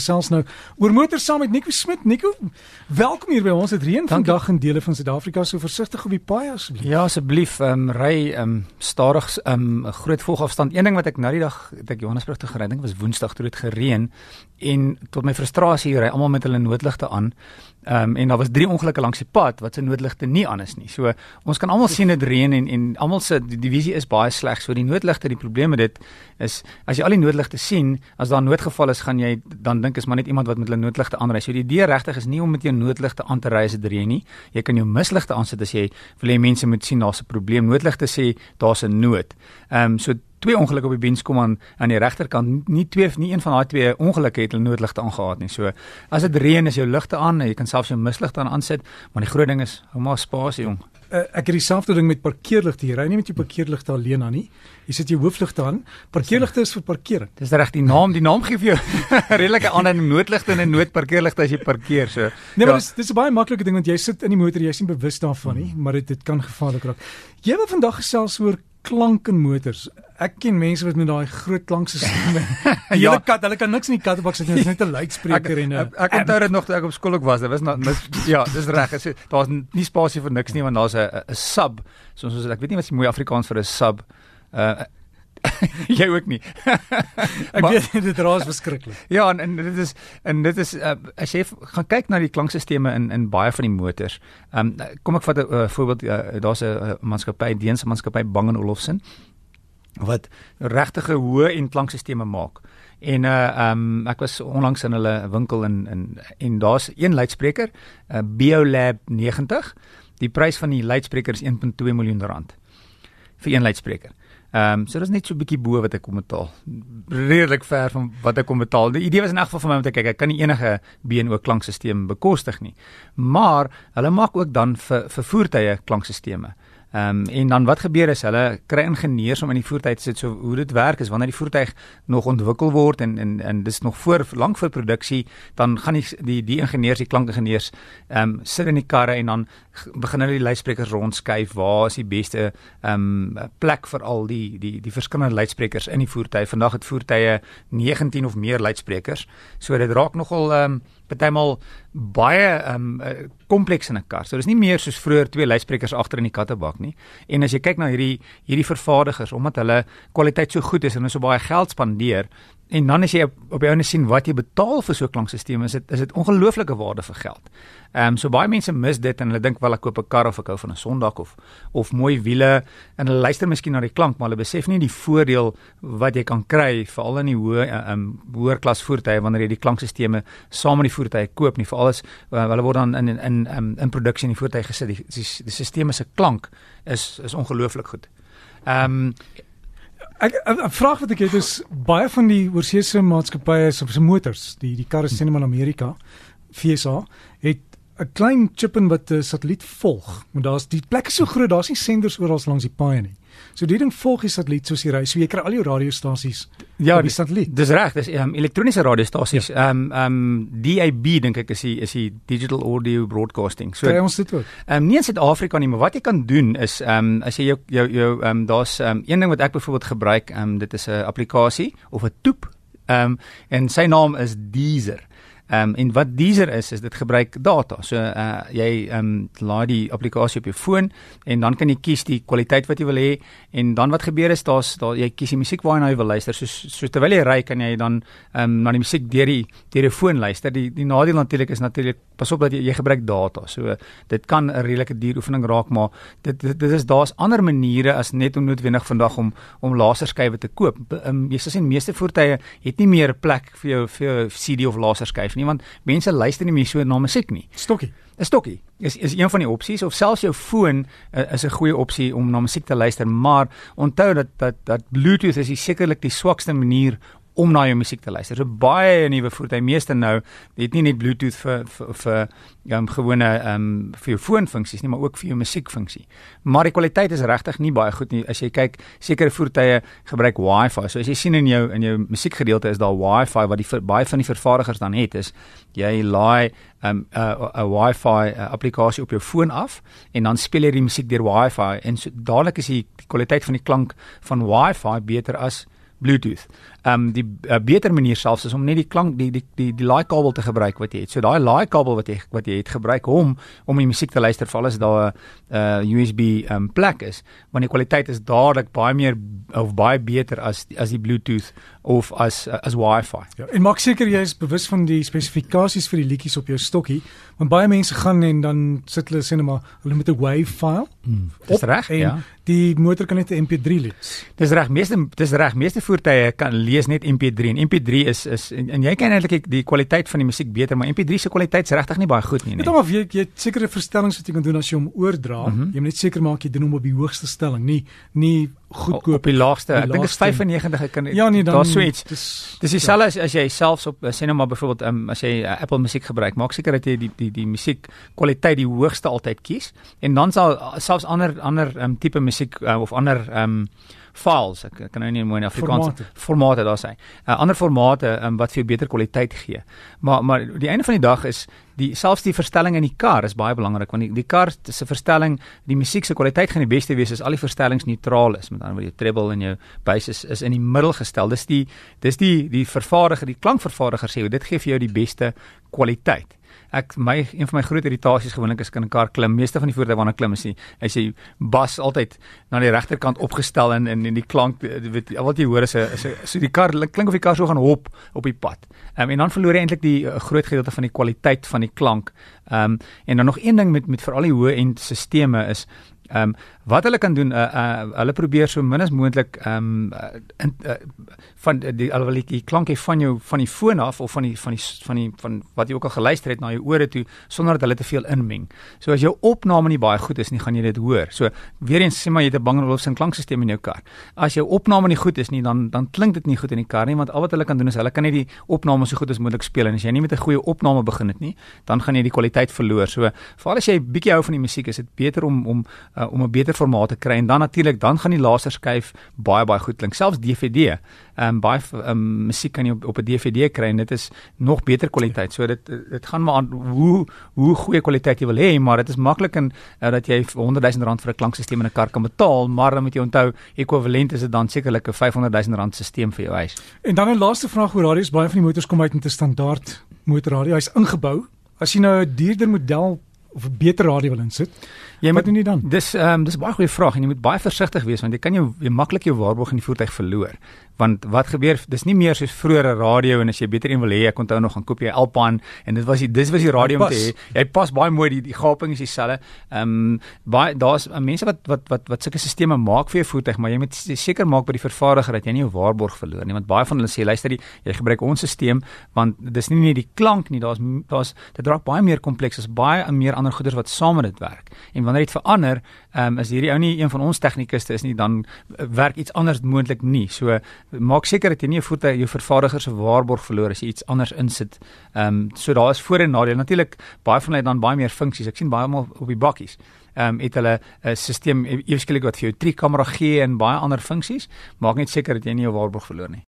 Selfs nou oor motors saam met Nico Smit. Nico, welkom hier by ons. Dit reën vandag in dele van Suid-Afrika. So versigtig op die paai asseblief. Ja, asseblief, ehm um, ry ehm um, stadig ehm um, 'n groot volgafstand. Een ding wat ek nou die dag het ek Johannesburg toe gery, dink was Woensdag toe dit gereën en tot my frustrasie ry almal met hulle noodligte aan. Ehm um, en daar was drie ongelukke langs die pad wat se noodligte nie aan is nie. So ons kan almal sien dit reën en en almal se die, die visie is baie sleg. So die noodligte, die probleem met dit is as jy al die noodligte sien, as daar 'n noodgeval is, gaan jy dan dink is maar net iemand wat met hulle noodligte aanry. So die idee regtig is nie om met jou noodligte aan te ry as dit reën nie. Jy kan jou misligte aansit as jy wil hê mense moet sien daar's 'n probleem. Noodligte sê daar's 'n nood. Ehm um, so twee ongelukke op die bens kom aan aan die regterkant. Nie twee nie een van daai twee ongelukke het hulle noodligte aangehaat nie. So as dit reën is jou ligte aan jy kan selfs jou misligte aan aansit, maar die groot ding is hou maar spasie jong uh, ek het dieselfde ding met parkeerligte. Jy ry nie met jou parkeerligte alleen aan nie. Jy sit jou hoofligte aan. Parkeerligte is vir parkering. Dis reg die naam, die naam gee vir jou redelike aanduiding noodligte en 'n noodparkeerligte as jy parkeer so. Nee, maar ja. dis dis 'n baie maklike ding want jy sit in die motor, jy is nie bewus daarvan nie, hmm. maar dit dit kan gevaarlik raak. Jy wil vandag gesels oor klank in motors. Ek ken mense wat met daai groot klankstelsels. Die hele ja. kat, hulle kan niks in die kattebak sit nie. Dit is net 'n luidspreker en 'n Ek, ek onthou dit nog toe ek op skool ook was. Dit was nou ja, dis reg. Daar's nie spasie vir niks nie want daar's 'n 'n sub. Soos ons ek weet nie wat se mooi Afrikaans vir 'n sub. Uh jy ook nie. ek maar, weet dit raas verskriklik. Ja, en, en dit is en dit is uh, as jy gaan kyk na die klankstelsels in in baie van die motors. Ehm um, kom ek vat 'n uh, voorbeeld uh, daar's 'n uh, maatskappy, Deense maatskappy Bang & Olufsen wat regtige hoë en klankstelsels maak. En uh ehm um, ek was onlangs in hulle winkel in in en daar's een luidspreker, 'n uh, BioLab 90. Die prys van die luidspreker is 1.2 miljoen rand vir een luidspreker. Ehm um, so dis net so 'n bietjie bo wat ek kom betaal. Redelik ver van wat ek kom betaal. Die idee was in elk geval vir my om te kyk, ek kan nie enige BNO klankstelsel bekostig nie. Maar hulle maak ook dan vir vir voertuie klankstelsels. Ehm um, en dan wat gebeur is hulle kry ingenieurs om in die voertuig te sit. So hoe dit werk is wanneer die voertuig nog ontwikkel word en en en dis nog voor lank voor produksie dan gaan die die die ingenieurs die klankingenieurs ehm um, sit in die karre en dan begin hulle die luidsprekers rondskuif. Waar is die beste ehm um, plek vir al die die die verskillende luidsprekers in die voertuig? Vandag het voertuie 19 of meer luidsprekers. So dit raak nogal ehm um, partymal baie um, kompleks in 'n kar. So dis nie meer soos vroeër twee luidsprekers agter in die kattebak nie. En as jy kyk na hierdie hierdie vervaardigers omdat hulle kwaliteit so goed is en hulle so baie geld spandeer, En dan as jy op, op jou net sien wat jy betaal vir so 'n klankstelsel, is dit is dit ongelooflike waarde vir geld. Ehm um, so baie mense mis dit en hulle dink wel ek koop 'n kar of ek hou van 'n Sondag of of mooi wiele en hulle luister miskien na die klank, maar hulle besef nie die voordeel wat jy kan kry veral in die hoë ehm um, hoër klas voertuie wanneer jy die klankstelsels saam met die voertuie koop nie. Veral as uh, hulle word dan in in in, in, in produksie in die voertuig gesit. Die die, die stelsels se klank is is ongelooflik goed. Ehm um, Ek 'n vraag wat ek het is baie van die oorseese maatskappye se se motors, die die karre sien in Amerika, FSA, het 'n klein chip in wat 'n satelliet volg. Want daar's die plekke so groot, daar's nie senders oral langs die paaie nie. So die ding volg die satelliet soos jy ry. So jy kry al jou radiostasies ja, die satelliet. Dis reg, dis um, elektroniese radiostasies. Ja. Ehm ja. um, ehm um, DAB dink ek is die is die digital audio broadcasting. So kry ons dit ook. Ehm um, nie in Suid-Afrika nie, maar wat jy kan doen is ehm um, as jy jou jou jou ehm um, daar's ehm um, een ding wat ek byvoorbeeld gebruik, ehm um, dit is 'n applikasie of 'n toep. Ehm um, en sy naam is Deezer. Ehm um, en wat Deezer is is dit gebruik data. So uh jy ehm um, laai die applikasie op jou foon en dan kan jy kies die kwaliteit wat jy wil hê en dan wat gebeur is daar's daar jy kies die musiek waarna jy wil luister. So so terwyl jy ry kan jy dan ehm um, na die musiek deur die deur die foon luister. Die die nadeel natuurlik is natuurlik pas op dat jy, jy gebruik data. So dit kan 'n redelike duur oefening raak, maar dit dit, dit is daar's ander maniere as net onnoodwendig vandag om om laserskywe te koop. Um, jy sien meeste voertuie het nie meer 'n plek vir jou vir jou CD of laserskyf nie want mense luister nie meer so na musiek nie. Stokkie. 'n Stokkie is is een van die opsies of selfs jou foon uh, is 'n goeie opsie om na musiek te luister, maar onthou dat dat dat Bluetooth is sekerlik die swakste manier om na jou musiek te luister. So baie nuwe voertuie, meeste nou, het nie net Bluetooth vir vir vir um, gewone ehm um, vir jou foonfunksies nie, maar ook vir jou musiekfunksie. Maar die kwaliteit is regtig nie baie goed nie. As jy kyk, sekere voertuie gebruik Wi-Fi. So as jy sien in jou in jou musiekgedeelte is daar Wi-Fi wat die baie van die vervaardigers dan het is jy laai 'n um, 'n Wi-Fi uh, applikasie op jou foon af en dan speel jy die musiek deur Wi-Fi en so dadelik is die kwaliteit van die klank van Wi-Fi beter as Bluetooth. Ehm um, die uh, beter manier selfs is om net die klank die die die die laai kabel te gebruik wat jy het. So daai laai kabel wat jy wat jy het gebruik hom om die musiek te luister val as daar 'n uh, USB ehm um, plek is, want die kwaliteit is dadelik baie meer of baie beter as as die Bluetooth of as as Wi-Fi. Ja, en maak seker jy is bewus van die spesifikasies vir die liedjies op jou stokkie, want baie mense gaan en dan sit hulle sê net maar hulle met 'n WAV file. Hmm, dis reg, ja. Die motor kan net 'n MP3 lees. Dis reg, meeste dis reg, meeste voertuie kan lees net MP3 en MP3 is is en, en jy kan eintlik die kwaliteit van die musiek beter, maar MP3 se kwaliteit is regtig nie baie goed nie. Net nee. of jy jy sekere verstellings wat jy kan doen as jy hom oordra, mm -hmm. jy moet net seker maak jy doen hom op die hoogste stelling, nie nie goedkoop op die laagste. Ek dink dit is 95 ek kan Ja nee, dan daar's so iets. Dis dis dieselfde ja. as, as jy selfs op sê nou maar byvoorbeeld um, as jy uh, Apple musiek gebruik, maak seker dat jy die die die musiek kwaliteit die hoogste altyd kies en dan sal selfs ander ander um, tipe musiek uh, of ander um, files ek, ek kan nou nie mooi in Afrikaans formate, formate daar sê. Uh, ander formate um, wat vir beter kwaliteit gee. Maar maar die einde van die dag is die selfs die verstelling in die kar is baie belangrik want die die kar se verstelling, die musiek se kwaliteit gaan die beste wees as al die verstellings neutraal is. Met ander woorde, jou treble en jou bass is, is in die middel gestel. Dis die dis die die vervaardiger, die klankvervaardiger sê dit gee vir jou die beste kwaliteit ek my een van my groot irritasies gewoonlik is kan 'n kar klim. Meeste van die voertuie waarna klim is, hy sê bas altyd na die regterkant opgestel en en die klank weet wat jy hoor is 'n is 'n so die kar klink of die kar so gaan hop op die pad. Um, en dan verloor jy eintlik die uh, groot gedeelte van die kwaliteit van die klank. Ehm um, en dan nog een ding met met veral die hoë end stelsels is Ehm um, wat hulle kan doen, uh, uh, hulle probeer so min as moontlik ehm um, in uh, van die alhoewel die, die klank van jou van die foon af of van die van die van die van wat jy ook al geluister het na jou ore toe sonder dat hulle te veel inmeng. So as jou opname nie baie goed is nie, gaan jy dit hoor. So weer eens sê maar jy het 'n Bang & Olufsen klankstelsel in jou kar. As jou opname nie goed is nie, dan dan klink dit nie goed in die kar nie, want al wat hulle kan doen is hulle kan net die opname so goed as moontlik speel en as jy nie met 'n goeie opname begin het nie, dan gaan jy die kwaliteit verloor. So veral as jy bietjie hou van die musiek, is dit beter om om uh, om 'n beter formaat te kry en dan natuurlik dan gaan die laser skyf baie baie goed klink. Selfs DVD, ehm um, baie um, musiek kan jy op, op 'n DVD kry en dit is nog beter kwaliteit. So dit dit gaan maar aan hoe hoe goeie kwaliteit jy wil hê, maar dit is maklik en uh, dat jy 100 000 rand vir 'n klankstelsel in 'n kar kan betaal, maar dan moet jy onthou ekwivalent is dit dan sekerlik 'n 500 000 rand stelsel vir jou huis. En dan 'n laaste vraag oor radios, baie van die motors kom uit met 'n standaard motorradio. Hy's ingebou. As jy nou 'n duurder model of 'n beter radio wil insit, Jy moet nie dan. Dis ehm um, dis baie goeie vraag en jy moet baie versigtig wees want jy kan jou jy maklik jou waarborg in die voertuig verloor want wat gebeur dis nie meer soos vroeër 'n radio en as jy beter een wil hê ek onthou nog gaan koop jy Alpine en dit was die dis was die radio om te hê. Jy pas baie mooi die die gaping is dieselfde. Ehm um, baie daar's uh, mense wat wat wat wat sulke stelsels maak vir jou voertuig maar jy moet seker maak by die vervaardiger dat jy nie jou waarborg verloor nie want baie van hulle sê luister jy, jy gebruik ons stelsel want dis nie net die klank nie daar's daar's dit raak baie meer kompleks as baie meer ander goeders wat saam met dit werk. En wanneer dit verander ehm um, as hierdie ou nie een van ons tegnikuste is nie dan uh, werk iets anders moontlik nie. So maak seker dat jy nie 'n voertuig jou vervaardiger se waarborg verloor as jy iets anders insit. Ehm um, so daar is voor en nadele. Natuurlik baie van hulle het dan baie meer funksies. Ek sien baie maal op die bakkies. Ehm um, het hulle 'n stelsel ewesklik wat vir jou 3 kamera gee en baie ander funksies. Maak net seker dat jy nie jou waarborg verloor nie.